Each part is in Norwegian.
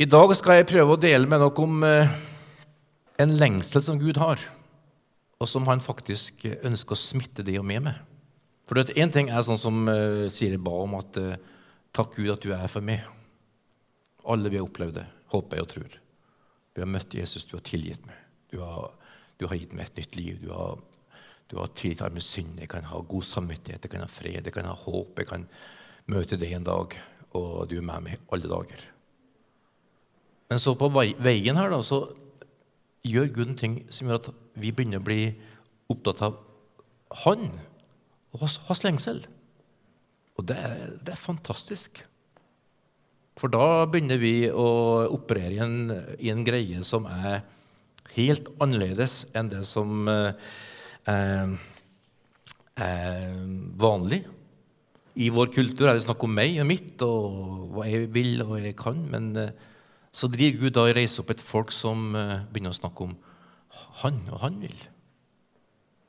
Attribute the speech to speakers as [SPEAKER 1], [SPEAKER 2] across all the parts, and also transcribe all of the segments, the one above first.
[SPEAKER 1] I dag skal jeg prøve å dele med dere om eh, en lengsel som Gud har, og som han faktisk ønsker å smitte deg og med med. For Én ting er sånn som uh, Siri ba om, at uh, takk Gud at du er for meg. Alle vi har opplevd det, håper jeg og tror. Vi har møtt Jesus, du har tilgitt meg. Du har, du har gitt meg et nytt liv. Du har, du har tilgitt meg synd. Jeg kan ha god samvittighet, jeg kan ha fred, jeg kan ha håp. Jeg kan møte deg en dag, og du er med meg alle dager. Men så på veien her da, så gjør Gud en ting som gjør at vi begynner å bli opptatt av Han og hans lengsel. Og det er, det er, fantastisk. For da begynner vi å operere i en, i en, greie som er helt annerledes enn det som eh, er, er vanlig. I vår kultur er det snakk om meg og mitt og hva jeg vil og jeg kan. Men eh, så driver Gud da og reiser opp et folk som eh, begynner å snakke om han og han vil.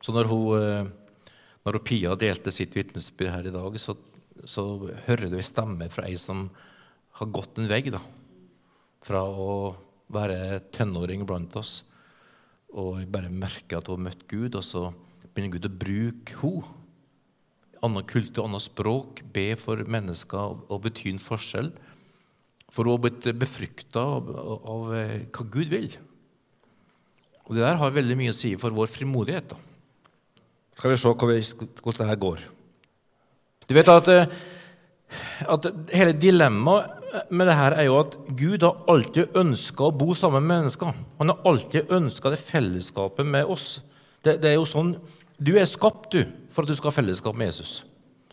[SPEAKER 1] Så når, hun, eh, når hun Pia delte sitt vitnesbyrd her i dag, så, så hører du en stemme fra ei som har gått en da, Fra å være tenåring blant oss og bare merker at hun har møtt Gud, og så begynner Gud å bruke henne. Annen kultur, annet språk, be for mennesker og bety en forskjell. For hun har blitt befrukta av, av, eh, hva Gud vil. Og Det der har veldig mye å si for vår frimodighet. da. Skal vi se hvordan det her går. Du vet at, eh, at Hele dilemmaet med det her er jo at Gud har alltid ønska å bo sammen med mennesker. Han har alltid ønska det fellesskapet med oss. Det, det, er jo sånn, Du er skapt du, for at du skal ha fellesskap med Jesus.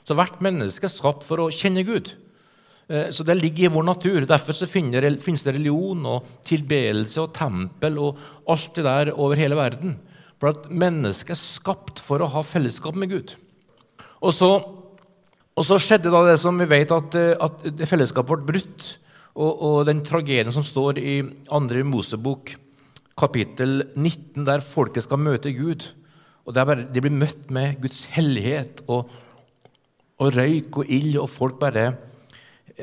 [SPEAKER 1] Så hvert menneske er skapt for å kjenne Gud. Eh, så det ligger i vår natur. Derfor så finnes det religion og tilbedelse og tempel og alt det der over hele verden. For at mennesket er skapt for å ha fellesskap med Gud. Og så, og så skjedde da det som vi vet, at, eh, at fellesskapet ble brutt. Og, og, den tragedien som står i 2. Mosebok, kapittel 19, der folket skal møte Gud. Og bare, De blir møtt med Guds hellighet og, og røyk og ild, og folk bare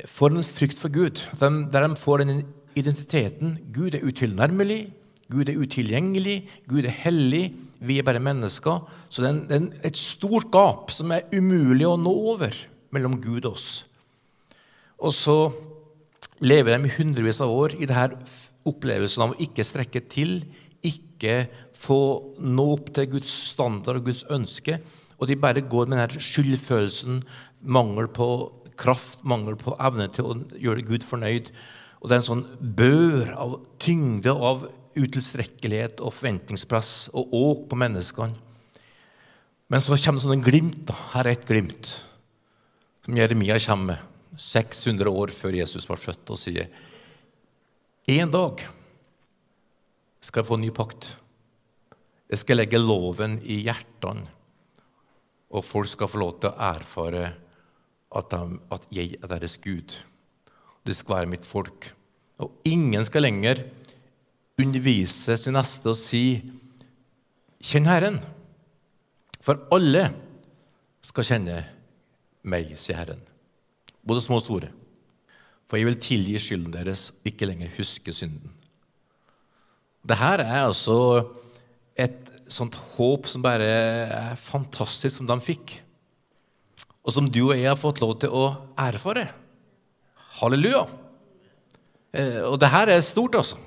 [SPEAKER 1] får en frykt for Gud, der de får den identiteten. Gud er utilnærmelig, Gud er utilgjengelig, Gud er hellig. Vi er bare mennesker. Så det er et stort gap som er umulig å nå over mellom Gud og oss. Og så lever de i hundrevis av år i denne opplevelsen av å ikke strekke til, ikke få nå opp til Guds standard og Guds ønske. Og de bare går med denne skyldfølelsen, mangel på kraft, mangel på evne til å gjøre Gud fornøyd. Og det er en sånn bør av tyngde og av utilstrekkelighet og forventningspress og åk på menneskene. Men så kommer det sånn en glimt. da. Her er et glimt som Jeremia kommer med 600 år før Jesus var født, og sier en dag skal jeg få en ny pakt. Jeg skal legge loven i hjertene, og folk skal få lov til å erfare at, de, at jeg er deres Gud. Det skal være mitt folk. Og ingen skal lenger undervise sin neste og si 'Kjenn Herren'. For alle skal kjenne meg, sier Herren. Både små og store. For jeg vil tilgi skylden deres og ikke lenger huske synden. Dette er altså et sånt håp som bare er fantastisk, som de fikk og som du og jeg har fått lov til å erfare. Halleluja! Eh, og det her er stort, altså.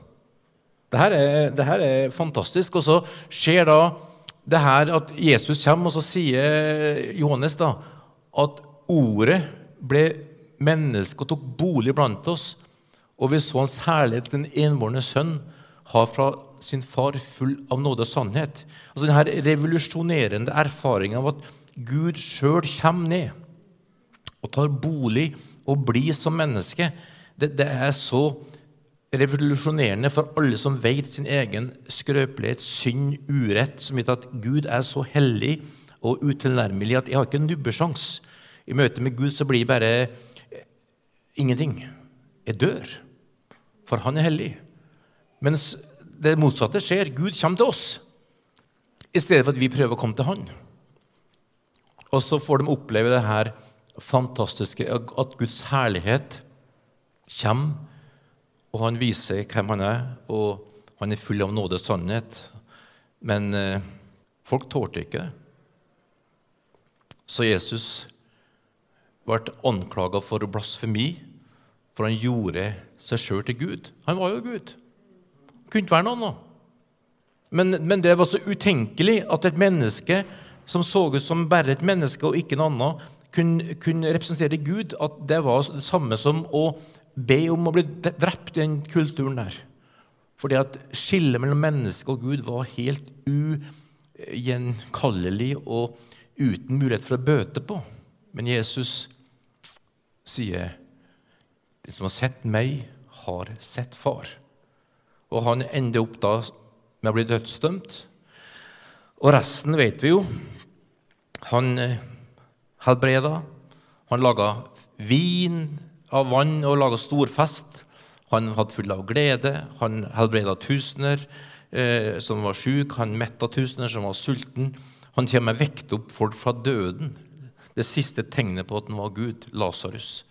[SPEAKER 1] Det her er, det her er fantastisk. Og så skjer da det her at Jesus kommer, og så sier Johannes da at ordet ble menneske og tok bolig blant oss. Og vi så hans herlighet, den enbårne sønn, har fra sin far full av nåde og sannhet. Altså Denne revolusjonerende erfaringen av at Gud sjøl kommer ned og tar bolig og blir som menneske, det, det er så revolusjonerende for alle som vet sin egen skrøpelighet, synd, urett, som gjør at Gud er så hellig og utilnærmelig at jeg har ikke en nubbesjans. I møte med Gud så blir jeg bare eh, ingenting. Jeg dør, for han er hellig. Mens det motsatte skjer. Gud kommer til oss i stedet for at vi prøver å komme til Han. Og så får de oppleve det her fantastiske at Guds herlighet kommer og han viser hvem han er, og han er full av nåde og sannhet. Men eh, folk tålte ikke det. Så Jesus ble anklaga for blasfemi, for han gjorde seg sjøl til Gud. Han var jo Gud. Kunne ikke være noe annet. Men, men, det var så utenkelig at et menneske som så ut som bare et menneske og ikke noe annet, kunne, kunne representere Gud, at det var det samme som å be om å bli drept i den kulturen der. Fordi at skillet mellom menneske og Gud var helt ugjenkallelig og uten mulighet for å bøte på. Men Jesus sier den som har sett meg, har sett far. Og han ender opp da med å bli dødsdømt. Og resten vet vi jo. Han eh, helbreda. Han laga vin av vann og laga storfest. Han hadde full av glede. Han helbreda tusener eh, som var syke. Han metta tusener som var sulten. Han til med vekte opp folk fra døden. Det siste tegnet på at han var Gud, Lasarus.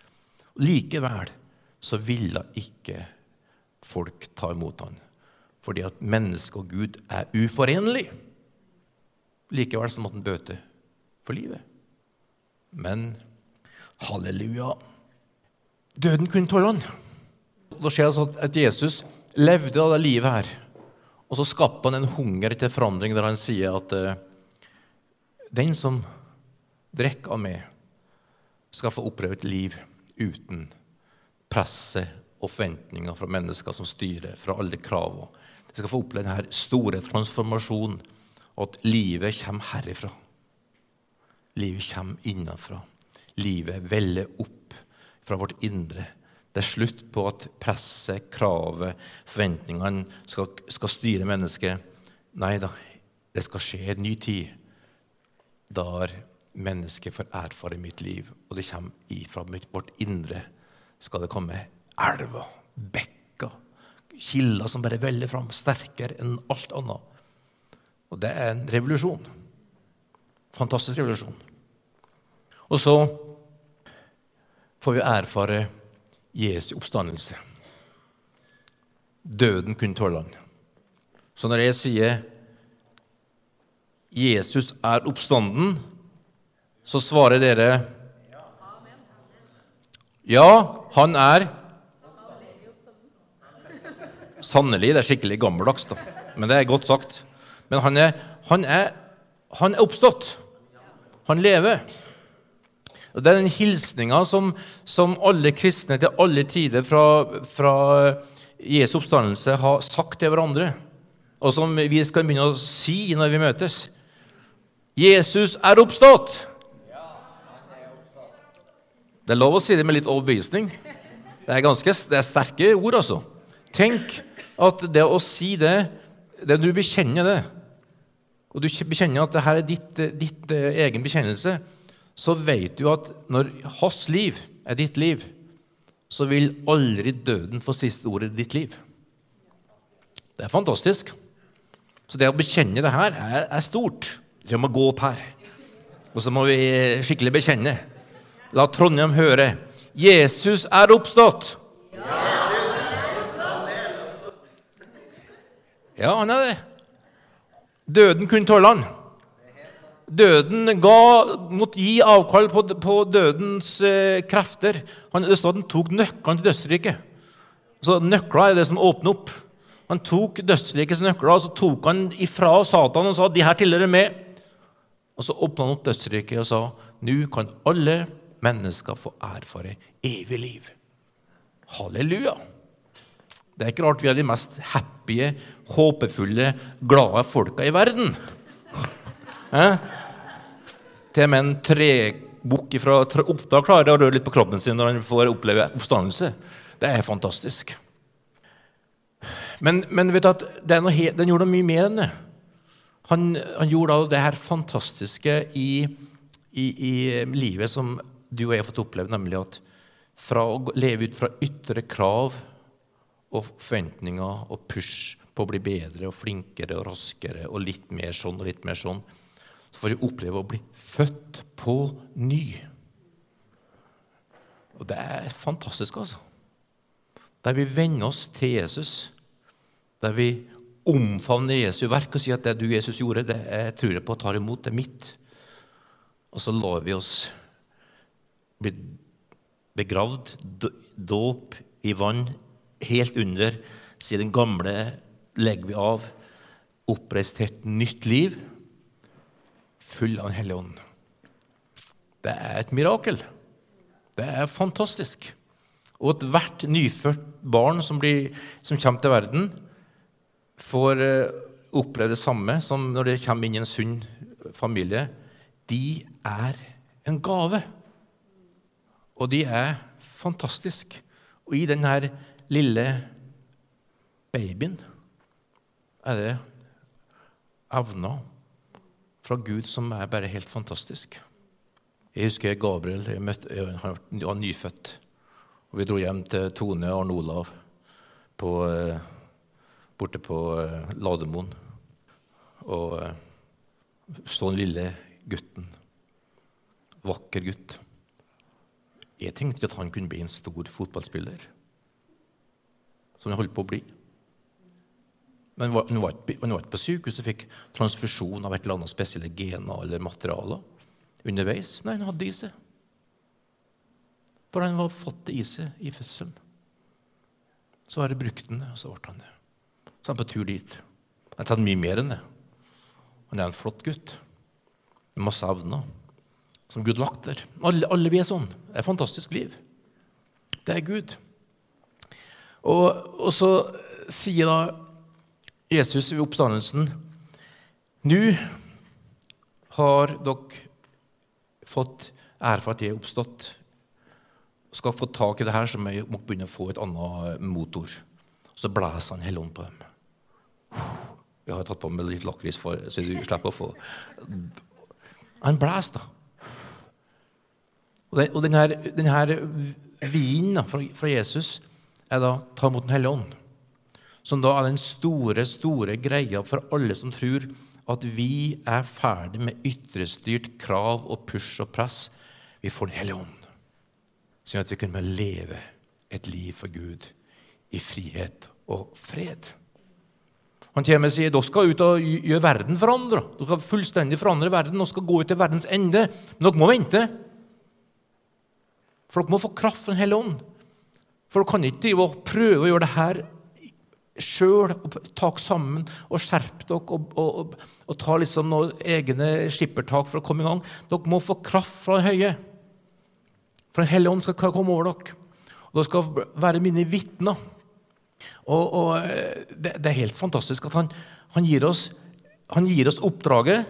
[SPEAKER 1] Likevel så ville ikke folk ta imot han. Fordi at menneske og Gud er uforenlig. Likevel så måtte han bøte for livet. Men halleluja Døden kunne tåle han. Da skjer det sånn at Jesus levde av det livet her. Og så skapte han en hunger til forandring der han sier at uh, den som drikker av meg, skal få oppleve et liv uten presset og forventninger fra mennesker som styrer, fra alle kravene. De skal få oppleve denne store transformasjonen, og at livet kommer herifra. Livet kommer innenfra. Livet veller opp fra vårt indre. Det er slutt på at presset, kravet, forventningene skal, skal styre mennesket. Nei da, det skal skje en ny tid der mennesket får erfare mitt liv, og det kommer ifra vårt indre. Skal det komme elver, bekker, kilder som bare veller fram, sterkere enn alt annet. Og det er en revolusjon. Fantastisk revolusjon. Og så får vi erfare Jesu oppstandelse. Døden kunne tåle han. Så når jeg sier 'Jesus er oppstanden', så svarer dere Ja, han er Sannelig. Det er skikkelig gammeldags, da. Men det er godt sagt. Men han er, han er, han er oppstått. Han lever. Og Det er den hilsninga som, som, alle kristne til alle tider fra, fra Jesu oppstandelse har sagt til hverandre, og som vi skal begynne å si når vi møtes. Jesus er oppstått! Det er lov å si det med litt overbevisning. Det er ganske det er sterke ord, altså. Tenk at det å si det, det du bekjenner det, og du bekjenner at dette er ditt, ditt eh, egen bekjennelse, så vet du at når hans liv er ditt liv, så vil aldri døden få siste ordet i ditt liv. Det er fantastisk. Så det å bekjenne det her er, er stort. Vi må gå opp her. Og så må vi skikkelig bekjenne. La Trondheim høre. Jesus er oppstått! Ja, han er det. Døden kunne tåle han. Døden ga, måtte gi avkall på, på dødens eh, krefter. Han, det står at han tok nøklene til dødsriket. Så Nøkler er det som åpner opp. Han tok dødsrikets nøkler og så tok han ifra Satan og sa de her tilhører meg. Og Så åpna han opp dødsriket og sa nå kan alle mennesker få erfare evig liv. Halleluja! Det er ikke rart vi er de mest happy, håpefulle, glade folka i verden. Eh? Til og med en trebukk fra Oppdal klarer å røre litt på kroppen sin når han får oppleve oppstandelse. Det er fantastisk. Men, men vet du at den gjorde noe mye mer enn det. Han, han gjorde det her fantastiske i, i, i, livet som du og jeg har fått oppleve, nemlig at fra å leve ut fra ytre krav og forventninger og push på å bli bedre og flinkere og raskere og litt mer sånn og litt mer sånn, så får vi oppleve å bli født på ny. Og det er fantastisk, altså. Der vi venner oss til Jesus. Der vi omfavner Jesu verk og sier at det du, Jesus, gjorde, det jeg tror jeg på og tar imot, det er mitt. Og så lar vi oss bli begravd, dåp i vann, helt under, siden den gamle legger vi av, oppreist et nytt liv, full av Den hellige ånd. Det er et mirakel. Det er fantastisk. Og ethvert nyfødt barn som, blir, som, kommer til verden, får eh, oppleve det samme som når de kommer inn i en sunn familie. De er en gave. Og de er fantastiske. Og i denne lille babyen er det evner fra Gud som er bare helt fantastisk. Jeg husker Gabriel. Jeg møtte, han var nyfødt. Og Vi dro hjem til Tone og Arne Olav på, eh, borte på eh, Lademoen. Og eh, så den lille gutten. Vakker gutt. Jeg tenkte at han kunne bli en stor fotballspiller, som han holdt på å bli. Men han var ikke på sykehus og fikk transfusjon av et eller annet spesielle gener eller materialer underveis. Nei, han hadde i seg. For han var fått det i seg i fødselen. Så har jeg brukt den, og så ble han det. Så er han på tur dit. Han har tatt mye mer enn det. Han er en flott gutt. Med masse evner som Gud lagt der. Alle, alle vi er sånn. Det er et fantastisk liv. Det er Gud. Og, og så sier da Jesus ved oppstandelsen Nå har dere fått for at jeg er oppstått. Skal få tak i det her, så må jeg begynne å få et annet motor. Så blæser han Helligånd på dem. Jeg har tatt på meg litt lakris, så du slipper å få Han blæser, da. Og, den, og denne, denne vinen fra, fra, Jesus er da ta imot Den hellige ånd. Som da er den store, store greia for alle som tror at vi er ferdig med ytrestyrt krav og push og press. Vi får Den hellige ånd, sånn at vi kan leve et liv for Gud i frihet og fred. Han kommer og sier dere skal ut og gjøre verden forandra. Dere skal fullstendig forandre verden. Dere skal gå ut til verdens ende. Men dere må vente. For dere må få kraft fra Den hellige ånd. For dere kan ikke prøve å gjøre det her sjøl ta sammen og skjerpe dere og, og, og, og, ta liksom noen egne skippertak for å komme i gang. Dere må få kraft fra det høye. For Den hellige ånd skal komme over dere. Og dere skal være mine vitner. Og, og det, det, er helt fantastisk at han, han, gir oss, han gir oss oppdraget.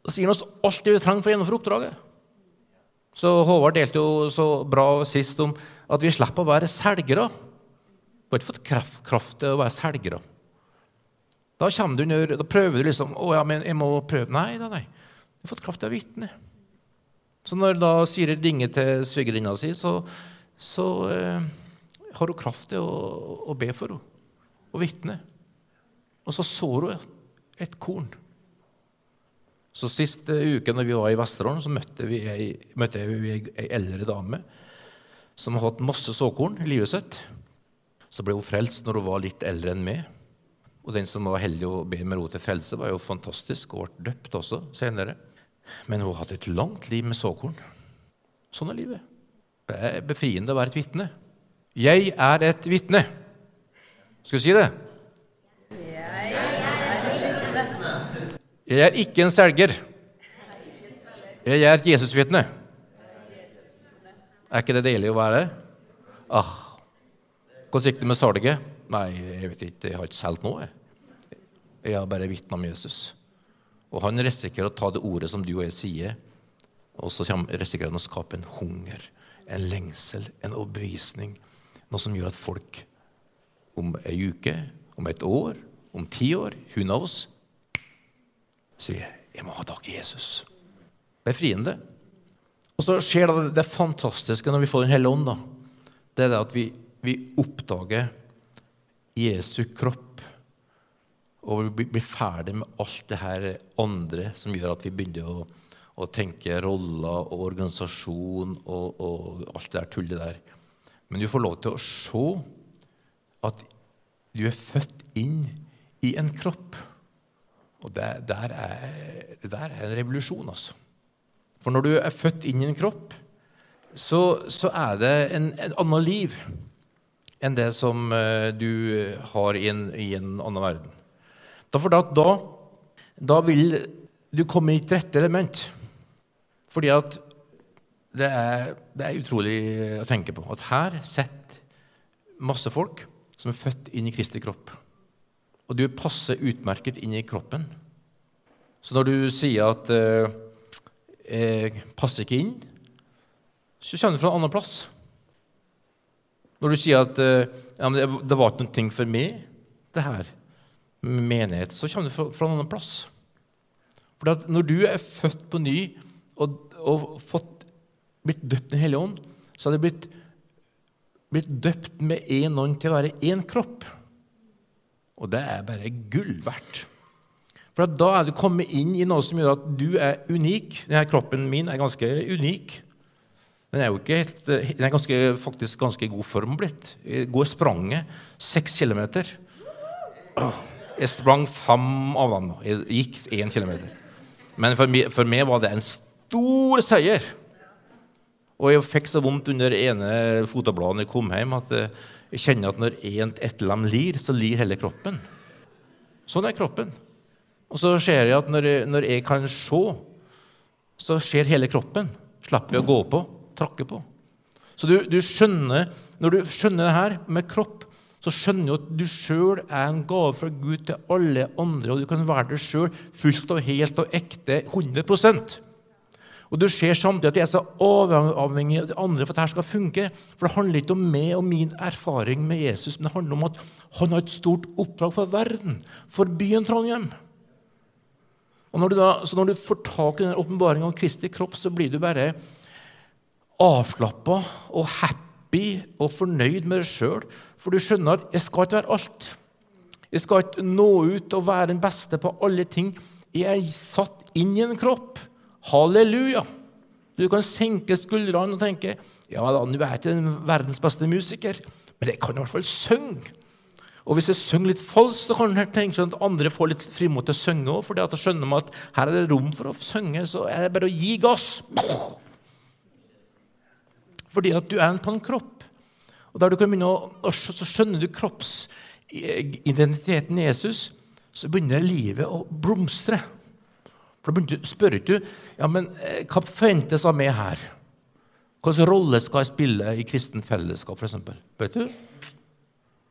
[SPEAKER 1] Og han oss alt det vi trenger for å gjennomføre oppdraget. Så Håvard delte jo så bra sist om at vi slipper å være selgere. Du har ikke fått kraft, kraft til å være selger. Da, du under, da prøver du liksom å ja, men jeg må prøve. Nei, nei, nei. Du har fått kraft til å vitne. Så når da Siri ringer til svigerinna si, så, så eh, har hun kraft til å, å be for henne og vitne. Og så sår hun et korn. Så Siste uke når vi var i Vesterålen, så møtte vi ei, ei eldre dame som har hatt masse såkorn i livet sitt. Så ble hun frelst når hun var litt eldre enn meg. Og den som var heldig å be med ro til frelse, var jo fantastisk og ble døpt også senere. Men hun hadde et langt liv med såkorn. Sånn er livet. Det er befriende å være et vitne. Jeg er et vitne. Skal vi si det? Jeg er ikke en selger. Jeg er et Jesusvitne. Er ikke det deilig å være det? Ah, hvordan gikk det med salget? Nei, jeg vet ikke. Jeg har ikke solgt noe. Jeg har bare vitna om Jesus. Og han risikerer å ta det ordet som du og jeg sier, og så risikerer han å skape en hunger, en lengsel, en overbevisning. Noe som gjør at folk om ei uke, om et år, om ti år, hun av oss, sier 'Jeg må ha tak i Jesus'. Befriende. Og så skjer det, det fantastiske når vi får Den hellige ånd. Det er det at vi vi oppdager Jesu kropp, og vi blir ferdig med alt det her andre som gjør at vi begynner å, å tenke roller og organisasjon og, og, alt det der tullet der. Men du får lov til å se at du er født inn i en kropp. Og det der er, det der er en revolusjon, altså. For når du er født inn i en kropp, så, så er det en, en annet liv enn det som eh, du har i en, i en annen verden. Derfor da, da, da vil du komme i et rette element. Fordi at det er, det er, utrolig å tenke på at her sitter masse folk som er født inn i Kristi kropp. Og du passer utmerket inn i kroppen. Så når du sier at eh, 'jeg passer ikke inn', så kommer du fra en annen plass. Når du sier at eh, ja, det var ikke noe for meg, det her, menighet, så kommer du fra, en annen plass. For når du er født på ny og, og fått, blitt døpt i Den ånd, så har du blitt, blitt døpt med én ånd til å være én kropp. Og det er bare gull verdt. For da er du kommet inn i noe som gjør at du er unik. Denne kroppen min er ganske unik. Den er jo ikke helt, den er ganske, faktisk ganske god form blitt. I går spranget seks kilometer. Jeg sprang fem av dem. Jeg gikk én kilometer. Men for meg, for meg, var det en stor seier. Og jeg fikk så vondt under ene fotobladet jeg kom hjem, at jeg kjenner at når ett lam lir, så lir hele kroppen. Sånn er kroppen. Og så ser jeg at når jeg, når jeg kan se, så ser hele kroppen. Slapper jeg å gå på trakke på. Så du, du skjønner, Når du skjønner det her med kropp, så skjønner du at du sjøl er en gave fra Gud til alle andre, og du kan være deg sjøl fullt og helt og ekte 100% og Du ser samtidig at jeg er så avhengig av de andre for at dette skal funke. For det handler ikke om meg og min erfaring med Jesus, men det handler om at han har et stort oppdrag for verden, for byen Trondheim. Og når da, så når du får tak i den åpenbaringa om Kristi kropp, så blir du bare avslappa og happy og fornøyd med deg sjøl. For du skjønner at 'jeg skal ikke være alt'. Jeg skal ikke nå ut og være den beste på alle ting. Jeg er satt inn i en kropp. Halleluja! Du kan senke skuldrene og tenke 'Ja da, nå er jeg ikke verdens beste musiker', men jeg kan i hvert fall synge. Og hvis jeg synger litt falskt, så kan jeg tenke sånn at andre får litt frimot til å synge òg. For da skjønner man at her er det rom for å synge, så er det bare å gi gass. Fordi at du er på en kropp. Og der du kan begynne å, Så skjønner du kroppsidentiteten i Jesus, så begynner livet å blomstre. For Da begynner du, spør ikke du ja, men eh, hva forventes av meg her. Hvilken rolle skal jeg spille i kristent fellesskap, f.eks.? Vet du?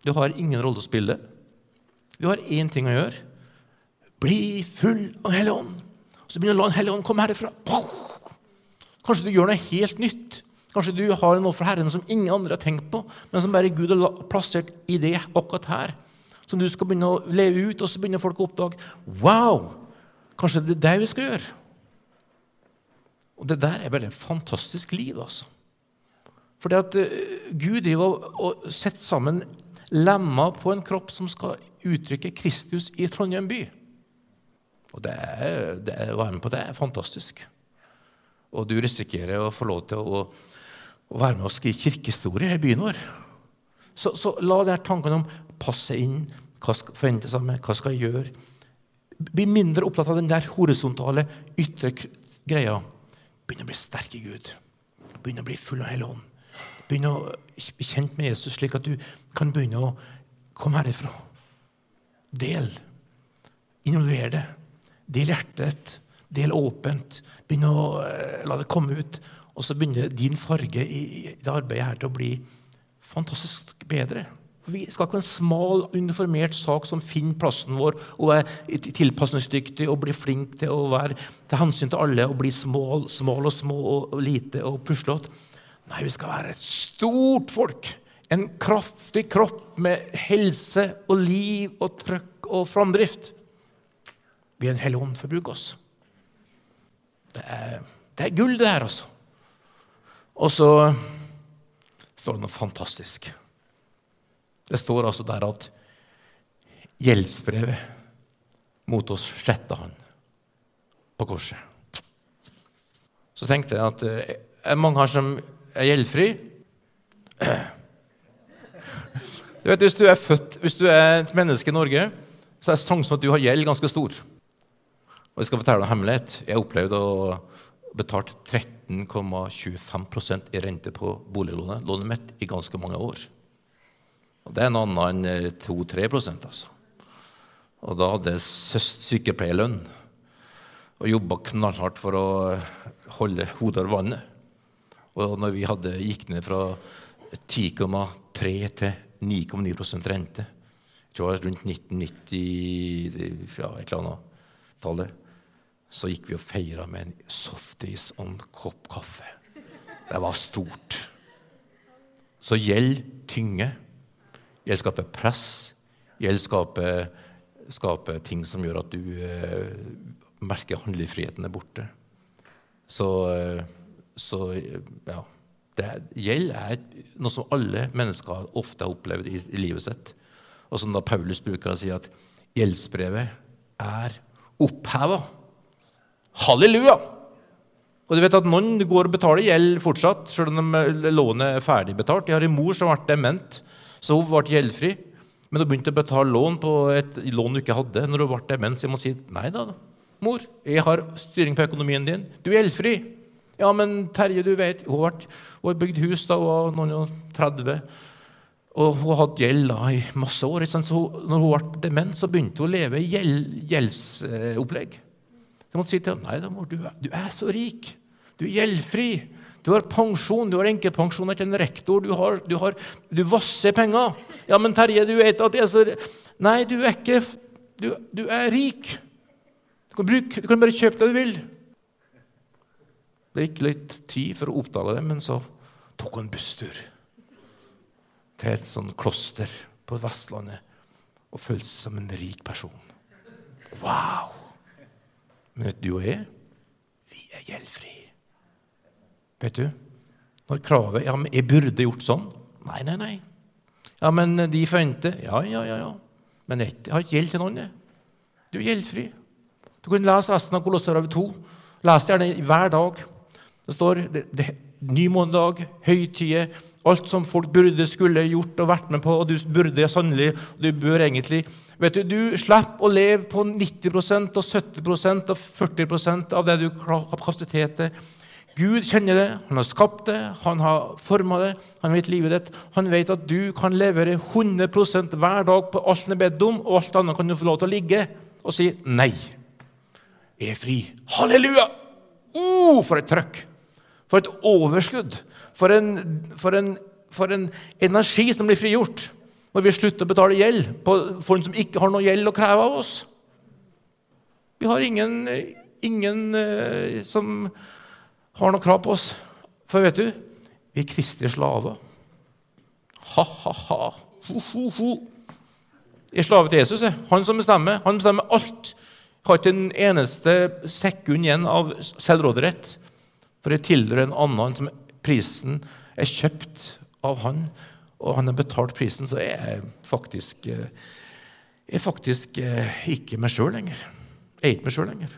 [SPEAKER 1] Du har ingen rolle å spille. Du har én ting å gjøre. Bli full av Hellig Ånd. Så begynner la Den hellige ånd komme herifra. Kanskje du gjør noe helt nytt. Kanskje du har noe fra Herren som ingen andre har tenkt på, men som bare Gud har plassert i det akkurat her. Som du skal begynne å leve ut, og så begynner folk å oppdage Wow! Kanskje det er det vi skal gjøre? Og det der er bare et fantastisk liv, altså. Fordi at uh, Gud driver og setter sette sammen lemmer på en kropp som skal uttrykke Kristus i Trondheim by. Og det det å være med på det er fantastisk. Og du risikerer å få lov til å å være med og skrive kirkehistorie i byen vår. Så, så la der tankene om passe inn, hva skal forventes av meg, hva skal jeg gjøre Bli mindre opptatt av den der horisontale, ytre greia. Begynn å bli sterk i Gud. Begynn å bli full av Hellig Ånd. Begynn å bli kjent med Jesus, slik at du kan begynne å komme herifra. Del. Involver det. Del hjertet. Del åpent. Begynn å eh, la det komme ut. Og så begynner din farge i, det arbeidet her til å bli fantastisk bedre. Vi skal ikke ha en smal, uniformert sak som finner plassen vår og er tilpasningsdyktig og blir flink til å være til hensyn til alle og bli smal, smal og små og, lite og puslete. Nei, vi skal være et stort folk. En kraftig kropp med helse og liv og trøkk og framdrift. Vi er en hellig ånd for å bruke oss. Det er, det er gull, det her, altså. Og så står det noe fantastisk. Det står altså der at gjeldsbrevet mot oss sletta han på korset. Så tenkte jeg at det eh, er mange her som er gjeldfri. Du vet, Hvis du er født, hvis du er et menneske i Norge, så er sjansen for at du har gjeld, ganske stor. Og Jeg skal fortelle en hemmelighet. Jeg opplevde å betale 13,25% i rente på boliglånet lånet mitt i ganske mange år. Og Det er en annen enn 2-3% altså. Og da hadde jeg sykepleierlønn og jobba knallhardt for å holde hodet over vannet. Og når vi hadde, gikk ned fra 10,3 til 9,9% rente Jeg tror det var rundt 1990, ja, et eller annet tallet. Så gikk vi og feira med en softis og en kopp kaffe. Det var stort. Så gjeld tynger. Gjeld skaper press. Gjeld skaper skape ting som gjør at du eh, merker handlefriheten er borte. Så, eh, så ja. Gjeld er noe som alle mennesker ofte har opplevd i, i livet sitt. Og som da Paulus bruker å si at gjeldsbrevet er oppheva. Halleluja! Og du vet at Noen går og betaler gjeld fortsatt, selv om lånet er ferdigbetalt. Jeg har en mor som ble dement, så hun ble gjeldfri. Men hun begynte å betale lån på et lån du ikke hadde. når hun ble demens. Jeg må si nei da, mor, jeg har styring på økonomien din. Du er gjeldfri. Ja, men Terje, du vet, hun har bygd hus da hun var noen og 30. Og hun har hatt gjeld da i masse år. Så når hun ble dement, så begynte hun å leve i gjeld, gjeldsopplegg. Jeg måtte si til ham nei da, mor, du, du er så rik. Du er gjeldfri. Du har pensjon, du har enkepensjon etter en rektor, du, har, du, har, du vasser penger. Ja, men Terje, du vet at jeg er så Nei, du er ikke Du, du er rik. Du kan, bruke, du kan, bare kjøpe det du vil. Det gikk litt tid for å oppdage det, men så tok han busstur til et sånt kloster på Vestlandet og følte seg som en rik person. Wow! Men vet du og jeg, vi er gjeldfrie. Vet du? Når kravet Ja, men jeg burde gjort sånn. Nei, nei, nei. Ja, men de forventer Ja, ja, ja. ja. Men jeg har ikke gjeld til noen. Jeg. Du er gjeldfri. Du kan lese resten av Kolosserbrevet 2. Les gjerne hver dag. Det står det, det, ny månedag, høytider, alt som folk burde, skulle gjort og vært med på, og du burde sannelig, du bør egentlig Vet Du du slipper å leve på 90% og 70% og 40% av det du har kapasitet til. Gud kjenner det, han har skapt det, han har forma det, han vet livet ditt. Han vet at du kan levere 100% hver dag på alt han er bedt om, og alt annet kan du få lov til å ligge og si nei. Jeg er fri. Halleluja! Oh, for et trøkk! For et overskudd! For en, for en, for en energi som blir frigjort når vi slutter å betale gjeld på folk som ikke har noe gjeld å kreve av oss. Vi har ingen, ingen eh, som har noe krav på oss. For vet du, vi er kristne slaver. Ha-ha-ha. Ho-ho-ho. Jeg er slave til Jesus. Han som bestemmer. Han bestemmer alt. Jeg har ikke en eneste sekund igjen av selvråderett. For jeg tilhører en annen som prisen er kjøpt av han, og han har betalt prisen, så jeg er faktisk, jeg faktisk eh, ikke meg sjøl lenger. Jeg er ikke meg sjøl lenger.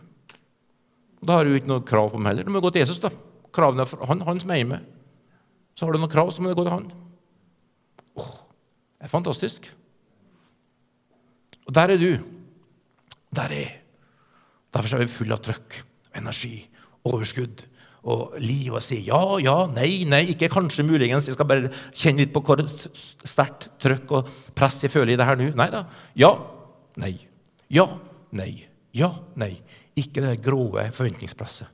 [SPEAKER 1] Da har du ikke noe krav på meg heller. Du må gå til Jesus. da. Kravene er han, han som er med. Så har du noen krav, så må du gå til han. Åh, det er fantastisk. Og der er du. Der er jeg. Derfor er vi fulle av trøkk, energi, overskudd og og sier ja, ja, nei, nei, ikke kanskje, muligens. Jeg skal bare kjenne litt på hvor sterkt trøkk og press jeg føler i det her nå. Nei da. Ja, nei. Ja, nei. Ja, nei. Ikke det grove forventningspresset.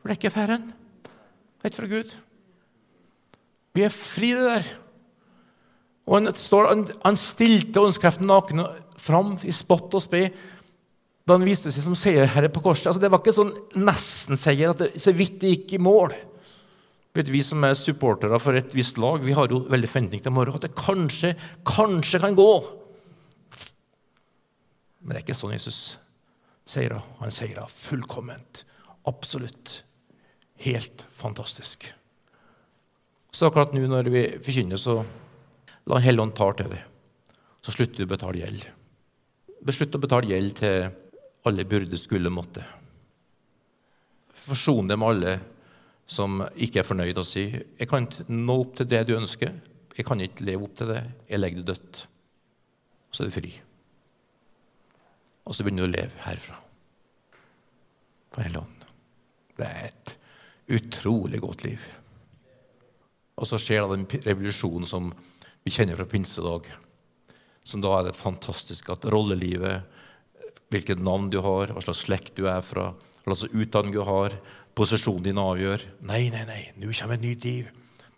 [SPEAKER 1] For det er ikke Herren. Det er ikke fra Gud. Vi er fri, det der. Og han, står, han, han stilte åndskreften naken fram i spott og spe da han viste seg som seierherre på korset. Altså, det var ikke sånn nesten-seier, at det så vidt det gikk i mål. Vet, vi som er supportere for et visst lag, vi har jo veldig forventning til morgen, at det kanskje, kanskje kan gå. Men det er ikke sånn Jesus seira. Han seira fullkomment. Absolutt. Helt fantastisk. Så akkurat nå når vi forkynner, så la Helligånd ta til det. Så slutter du å betale gjeld. Beslutt å betale gjeld til alle burde, skulle måtte. Forson deg med alle som ikke er fornøyd, og si jeg kan ikke nå opp til det du ønsker. jeg kan ikke leve opp til det. Jeg legger det dødt. Og så er du fri. Og så begynner du å leve herfra. På Helligånd. Det er et utrolig godt liv. Og så skjer da den revolusjonen som vi kjenner fra pinsedag. Som da er det fantastiske at rollelivet, hvilket navn du har, hva slags slekt du er fra, hva slags utdanning du har, posisjonen din avgjør. Nei, nei, nei, nå kommer et nytt liv.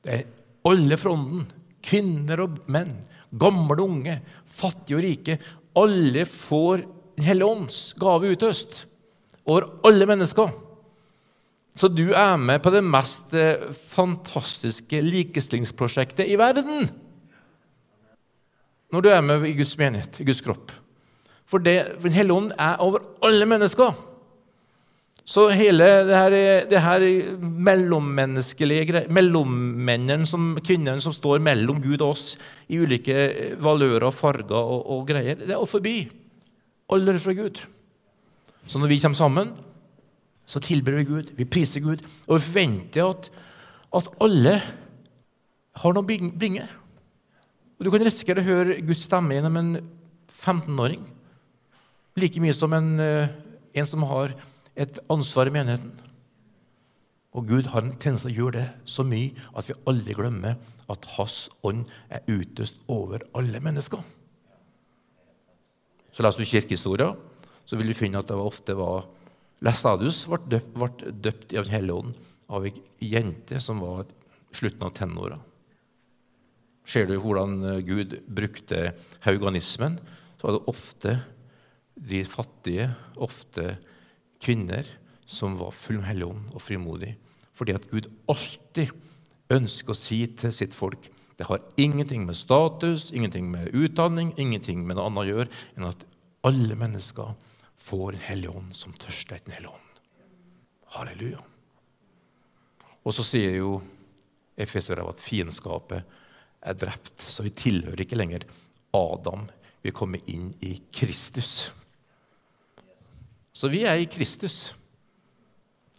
[SPEAKER 1] Det er alle fronten. Kvinner og menn. Gamle og unge. Fattige og rike. Alle får Den hellige ånds gave utøst over alle mennesker. Så du er med på det mest eh, fantastiske likestillingsprosjektet i verden. Når du er med i Guds menighet, i Guds kropp. For, det, Den hellige ånd er over alle mennesker. Så hele det her, det her mellommenneskelige mellommennene, som, kvinnene som står mellom Gud og oss i ulike valører og farger og, og greier, det er forbi. Alle fra Gud. Så når vi kommer sammen, så tilber vi Gud, vi priser Gud, og vi forventer at, at alle har noe å bringe. Og Du kan risikere å høre Guds stemme gjennom en 15-åring. Like mye som en, eh, en som har et ansvar i menigheten. Og Gud har en tendens til å gjøre det så mye at vi aldri glemmer at Hans ånd er utøst over alle mennesker. Så leser du kirkehistoria, så vil du finne at det ofte var Lestadius ble døpt, døpt i Den hellige ånd av ei jente som var slutten av tenåra. Ser du hvordan Gud brukte hauganismen, så var det ofte de fattige, ofte kvinner som var full med Helligånd og frimodig. Fordi at Gud alltid ønsker å si til sitt folk det har ingenting med status, ingenting med utdanning, ingenting med noe annet å gjøre enn at alle mennesker får en hellig ånd som tørster etter en hellig ånd. Halleluja. Og så sier jo Efesere at fiendskapet er drept, så vi tilhører ikke lenger Adam. Vi kommer inn i Kristus. Så vi er i Kristus.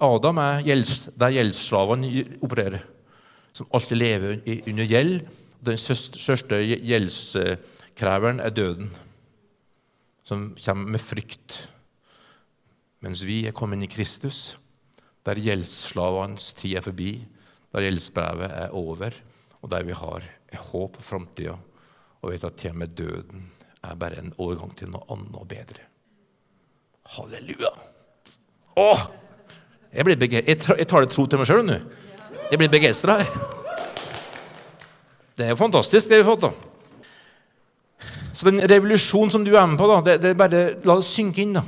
[SPEAKER 1] Adam er der gjeldsslavene opererer, som alltid lever under gjeld. Den største gjeldskreveren er døden, som kommer med frykt. Mens vi er kommet inn i Kristus, der gjeldsslavenes tid er forbi, der gjeldsbrevet er over, og der vi har håp for framtida og vet at til og med døden er bare en overgang til noe annet og bedre. Halleluja! Åh! Jeg, blir jeg, tar det tro til meg sjøl nå. Jeg blir begeistra her. Det er jo fantastisk, det vi har fått. da. Så den revolusjonen som du er med på, da, det, det bare la det synke inn. da.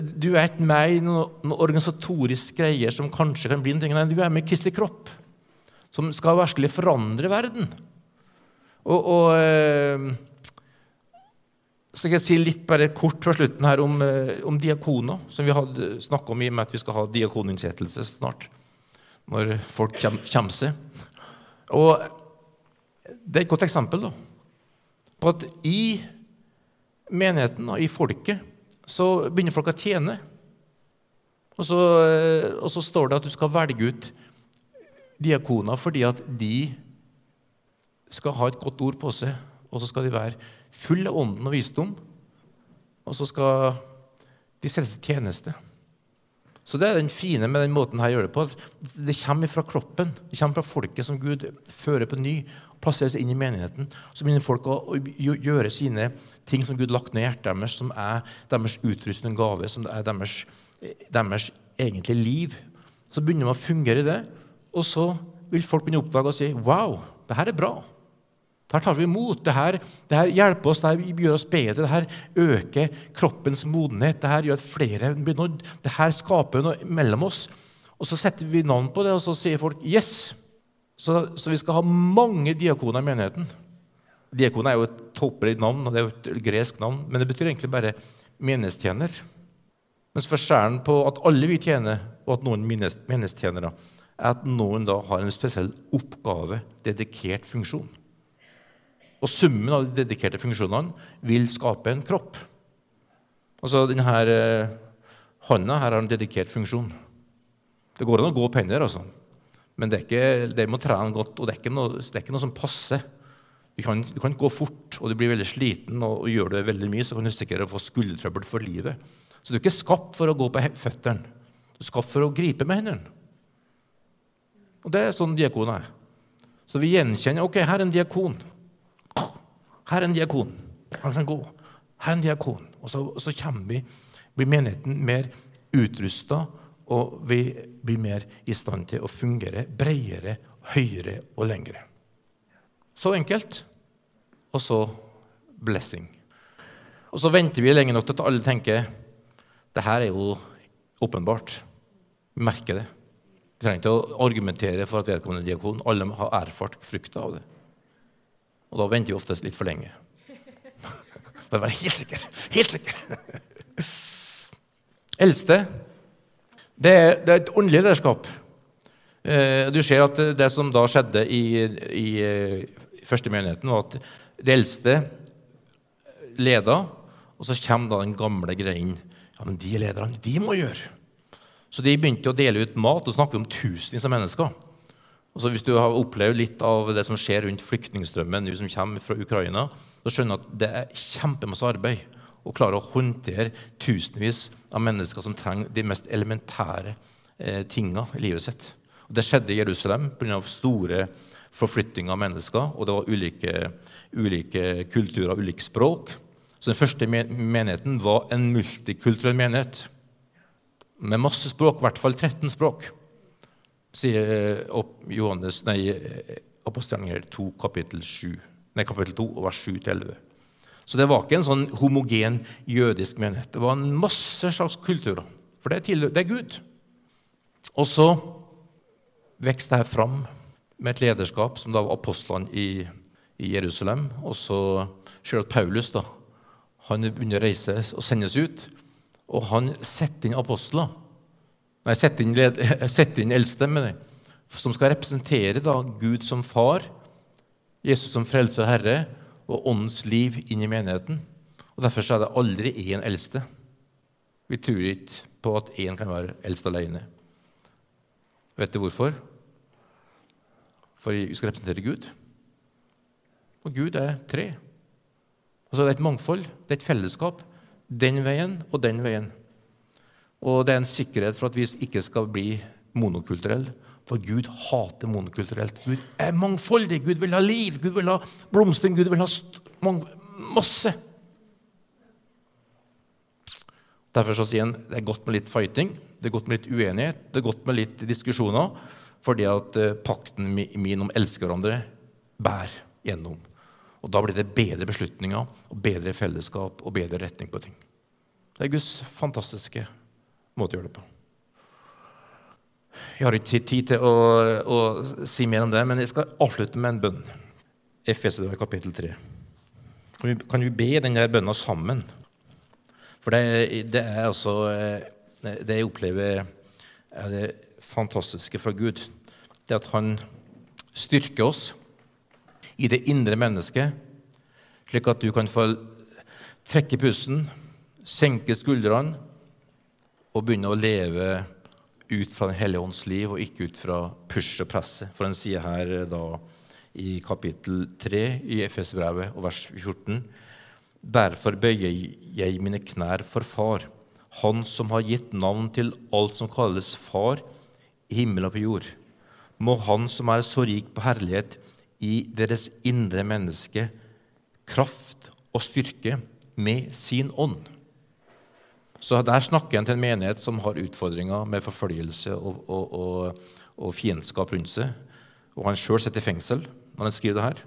[SPEAKER 1] Du er ikke med i noen noe organisatorisk greier som kanskje kan bli en ting. Nei, du er med i Kristelig kropp, som skal virkelig forandre verden. Og, og eh, skal jeg si litt bare kort fra slutten her om, eh, om diakoner, som vi hadde snakka om i og med at vi skal ha diakoninnsettelse snart. Når folk kommer seg. Og det er et godt eksempel da, på at i menigheten, og i folket, så begynner folk å tjene. Og så, eh, og så står det at du skal velge ut diakoner fordi at de skal ha et godt ord på seg, og så skal de være full av ånden og visdom. Og så skal de selges tjeneste. Så Det er den fine med den måten her gjør det på. Det kommer fra kroppen. Det kommer fra folket som Gud fører på ny. Plasserer seg inn i menigheten. Så begynner folk å gjøre sine ting som Gud lagt ned i hjertet deres, som er deres utrustende gave, som er deres, deres egentlige liv. Så begynner man å fungere i det, og så vil folk begynne å oppdage og si Wow, det her er bra. Her tar vi imot. Det her, det her hjelper oss, det her gjør oss bedre, Det her øker kroppens modenhet. Det her gjør at flere blir nådd. Dette skaper noe mellom oss. Og Så setter vi navn på det, og så sier folk 'yes'. Så, så vi skal ha mange diakoner i menigheten. Diakon er jo et tåpelig navn, og det er jo et gresk navn, men det betyr egentlig bare menighetstjener. Mens forskjellen på at alle vi tjener, og at noen menighetstjenere, er at noen da har en spesiell oppgave, dedikert funksjon. Og summen av de dedikerte funksjonene vil skape en kropp. Altså denne eh, Hånda her har en dedikert funksjon. Det går an å gå på hender, altså. men det, er ikke, det må trene godt. Og det er, noe, er, ikke noe, som passer Du kan, du kan gå fort, og du blir veldig sliten, og, og gjør du veldig mye, så kan du sikkert få skuldertrøbbel for livet. Så du er ikke skapt for å gå på føttene. Du er skapt for å gripe med hendene. Og det er sånn diakon er. Så vi gjenkjenner ok, her er en diakon. Her er en diakon. Han kan gå. Her er en diakon. Og så, og så vi, blir menigheten mer utrusta, og vi blir mer i stand til å fungere bredere, høyere og lengre. Så enkelt. Og så blessing. Og så venter vi lenge nok til at alle tenker det her er jo åpenbart. Vi merker det. Vi trenger ikke å argumentere for at vedkommende er diakon. Alle har erfart frukta av det. Og da venter vi oftest litt for lenge. Å være helt sikker. Helt sikker. Eldste, det er, det er et åndelig lederskap. Eh, du ser at det som da skjedde i, i første menigheten, var at de eldste leda, og så kommer da den gamle greien. Ja, men de lederne, de må gjøre. Så de begynte å dele ut mat, og snakker om tusenvis av mennesker. Og Hvis du har opplevd litt av det som skjer rundt flyktningstrømmen som kommer fra Ukraina, så skjønner du at det er kjempemasse arbeid å klare å håndtere tusenvis av mennesker som trenger de mest elementære eh, tinga i livet sitt. Og det skjedde i Jerusalem pga. store forflytninger av mennesker, og det var ulike, ulike kulturer ulike språk. Så den første menigheten var en multikulturell menighet med masse språk, i hvert fall 13 språk, sier Johannes, nei, Apostelgjerninger 2, kapittel 7, nei, kapittel 2, vers 7-11. Så det var ikke en sånn homogen jødisk menighet. Det var en masse slags kulturer. For det er, til, det er Gud. Og så vokste jeg fram med et lederskap som da var apostlene i, i Jerusalem. Og så at Paulus da, han begynner å reise og sendes ut. Og han setter inn apostler. Nei, sette inn, setter inn eldste, mener jeg, som skal representere da Gud som far, Jesus som frelse og herre, og åndens liv inn i menigheten. Og Derfor så er det aldri én eldste. Vi tror ikke på at én kan være eldst alene. Vet du hvorfor? For vi skal representere Gud. Og Gud er tre. Altså Det er et mangfold, det er et fellesskap. Den veien og den veien. Og det er en sikkerhet for at vi ikke skal bli monokulturelle. For Gud hater monokulturelt. Gud er mangfoldig. Gud vil ha liv, Gud vil ha blomstring, Gud vil ha masse. Derfor så sier han det er godt med litt fighting, det er godt med litt uenighet, det er godt med litt diskusjoner. Fordi at eh, pakten min om å elske hverandre bærer gjennom. Og Da blir det bedre beslutninger, og bedre fellesskap og bedre retning på ting. Det er Guds fantastiske måte å gjøre det på. Jeg har ikke tid til å, å si mer om det, men jeg skal avslutte med en bønn. Efeser kapittel 3. Kan vi, kan vi be denne bønna sammen? For det, det, er altså eh, Det jeg opplever, er det fantastiske fra Gud det at han styrker oss i det indre mennesket, slik at du kan få trekke pusten, senke skuldrene og begynne å leve ut fra Den hellige ånds liv og ikke ut fra push og presse. For han sier her eh, da i kapittel 3 i FS-brevet og vers 14.: Derfor bøyer jeg mine knær for Far, Han som har gitt navn til alt som kalles Far i himmel og på jord må Han som er så rik på herlighet, i deres indre menneske kraft og styrke med sin ånd. Så Der snakker han til en menighet som har utfordringer med forfølgelse og, og, og, og fiendskap rundt seg. Og han sjøl sitter i fengsel når han skriver det her.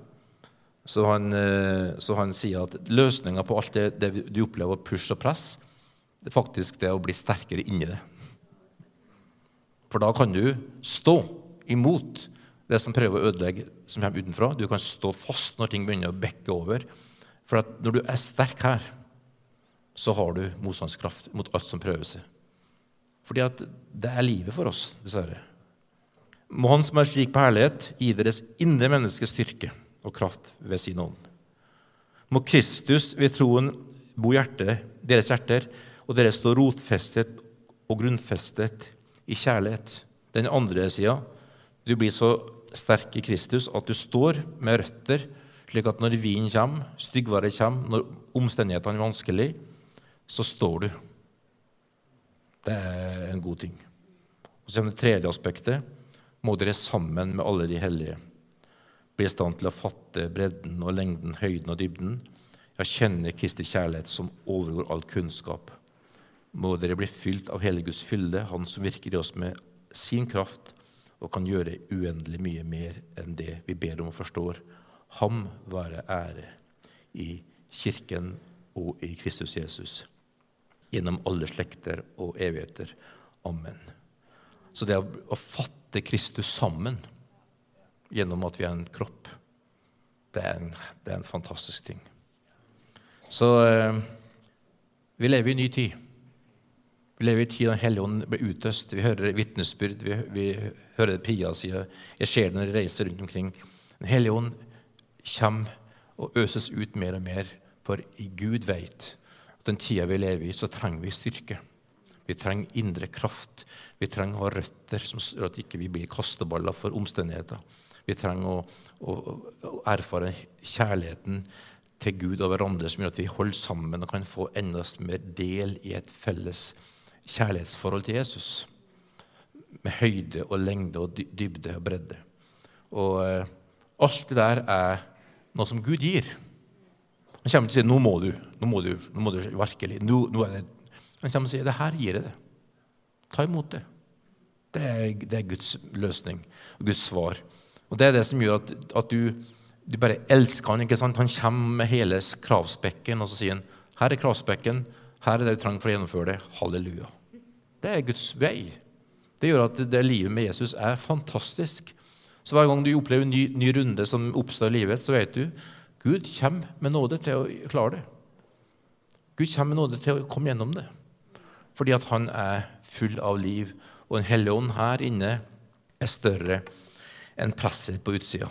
[SPEAKER 1] Så han, eh, så han sier at løsninga på alt det, det, du opplever av push og press, det er faktisk det å bli sterkere inni det. For da kan du stå imot det som prøver å ødelegge, som kommer utenfra. Du kan stå fast når ting begynner å bekke over. For når du er sterk her, så har du motstandskraft mot alt som prøver seg. Fordi at det er livet for oss, dessverre. Må Han som er slik på herlighet, gi deres indre menneskes styrke og kraft ved sin ånd. Må Kristus ved troen bo hjertet, deres hjerter, og dere stå rotfestet og grunnfestet i kjærlighet. Den andre sida du blir så sterk i Kristus at du står med røtter, Slik at når vinden kommer, styggværet kommer, når omstendighetene er vanskelige, så står du. Det er en god ting. Og så er det tredje aspektet. Må dere sammen med alle de hellige bli i stand til å fatte bredden og lengden, høyden og dybden, ja, kjenne Kristi kjærlighet som overgår all kunnskap. Må dere bli fylt av hele Guds fylde, Han som virker i oss med sin kraft og kan gjøre uendelig mye mer enn det vi ber om og forstår. Ham være ære i Kirken og i Kristus Jesus gjennom alle slekter og evigheter. Amen. Så det å fatte Kristus sammen gjennom at vi er en kropp, det er en, det er en fantastisk ting. Så eh, vi lever i ny tid. Vi lever i en tid Den hellige ånd utøst. Vi hører vitnesbyrd. Vi, vi hører Pia sier. Jeg ser den reiser rundt omkring. Den hellige ånd kommer og øses ut mer og mer, for Gud veit den tida vi lever i, så trenger vi styrke. Vi trenger indre kraft. Vi trenger å ha røtter som gjør at vi ikke blir kasteballer for omstendigheter. Vi trenger å, å, å, erfare kjærligheten til Gud og hverandre som gjør at vi holder sammen og kan få enda mer del i et felles kjærlighetsforhold til Jesus. Med høyde og lengde og dybde og bredde. Og eh, alt det der er noe som Gud gir. Han kommer til å si 'nå må du', nå må du, nå må du virkelig. Nå, nå er det. Han kommer til å si 'det her gir jeg det'. Ta imot det. Det er, det er Guds løsning og Guds svar. Og Det er det som gjør at, at du, du, bare elsker han, ikke sant? Han kommer med hele kravspekken, og så sier han 'Her er kravspekken. Her er det du trenger for å gjennomføre det. Halleluja'. Det er Guds vei. Det gjør at det livet med Jesus er fantastisk. Så hver gang du opplever en ny, ny runde som oppstår i livet, så vet du Gud kommer med nåde til å klare det. Gud kommer med nåde til å komme gjennom det. Fordi at han er full av liv. Og Den hellige ånd her inne er større enn presset på utsida.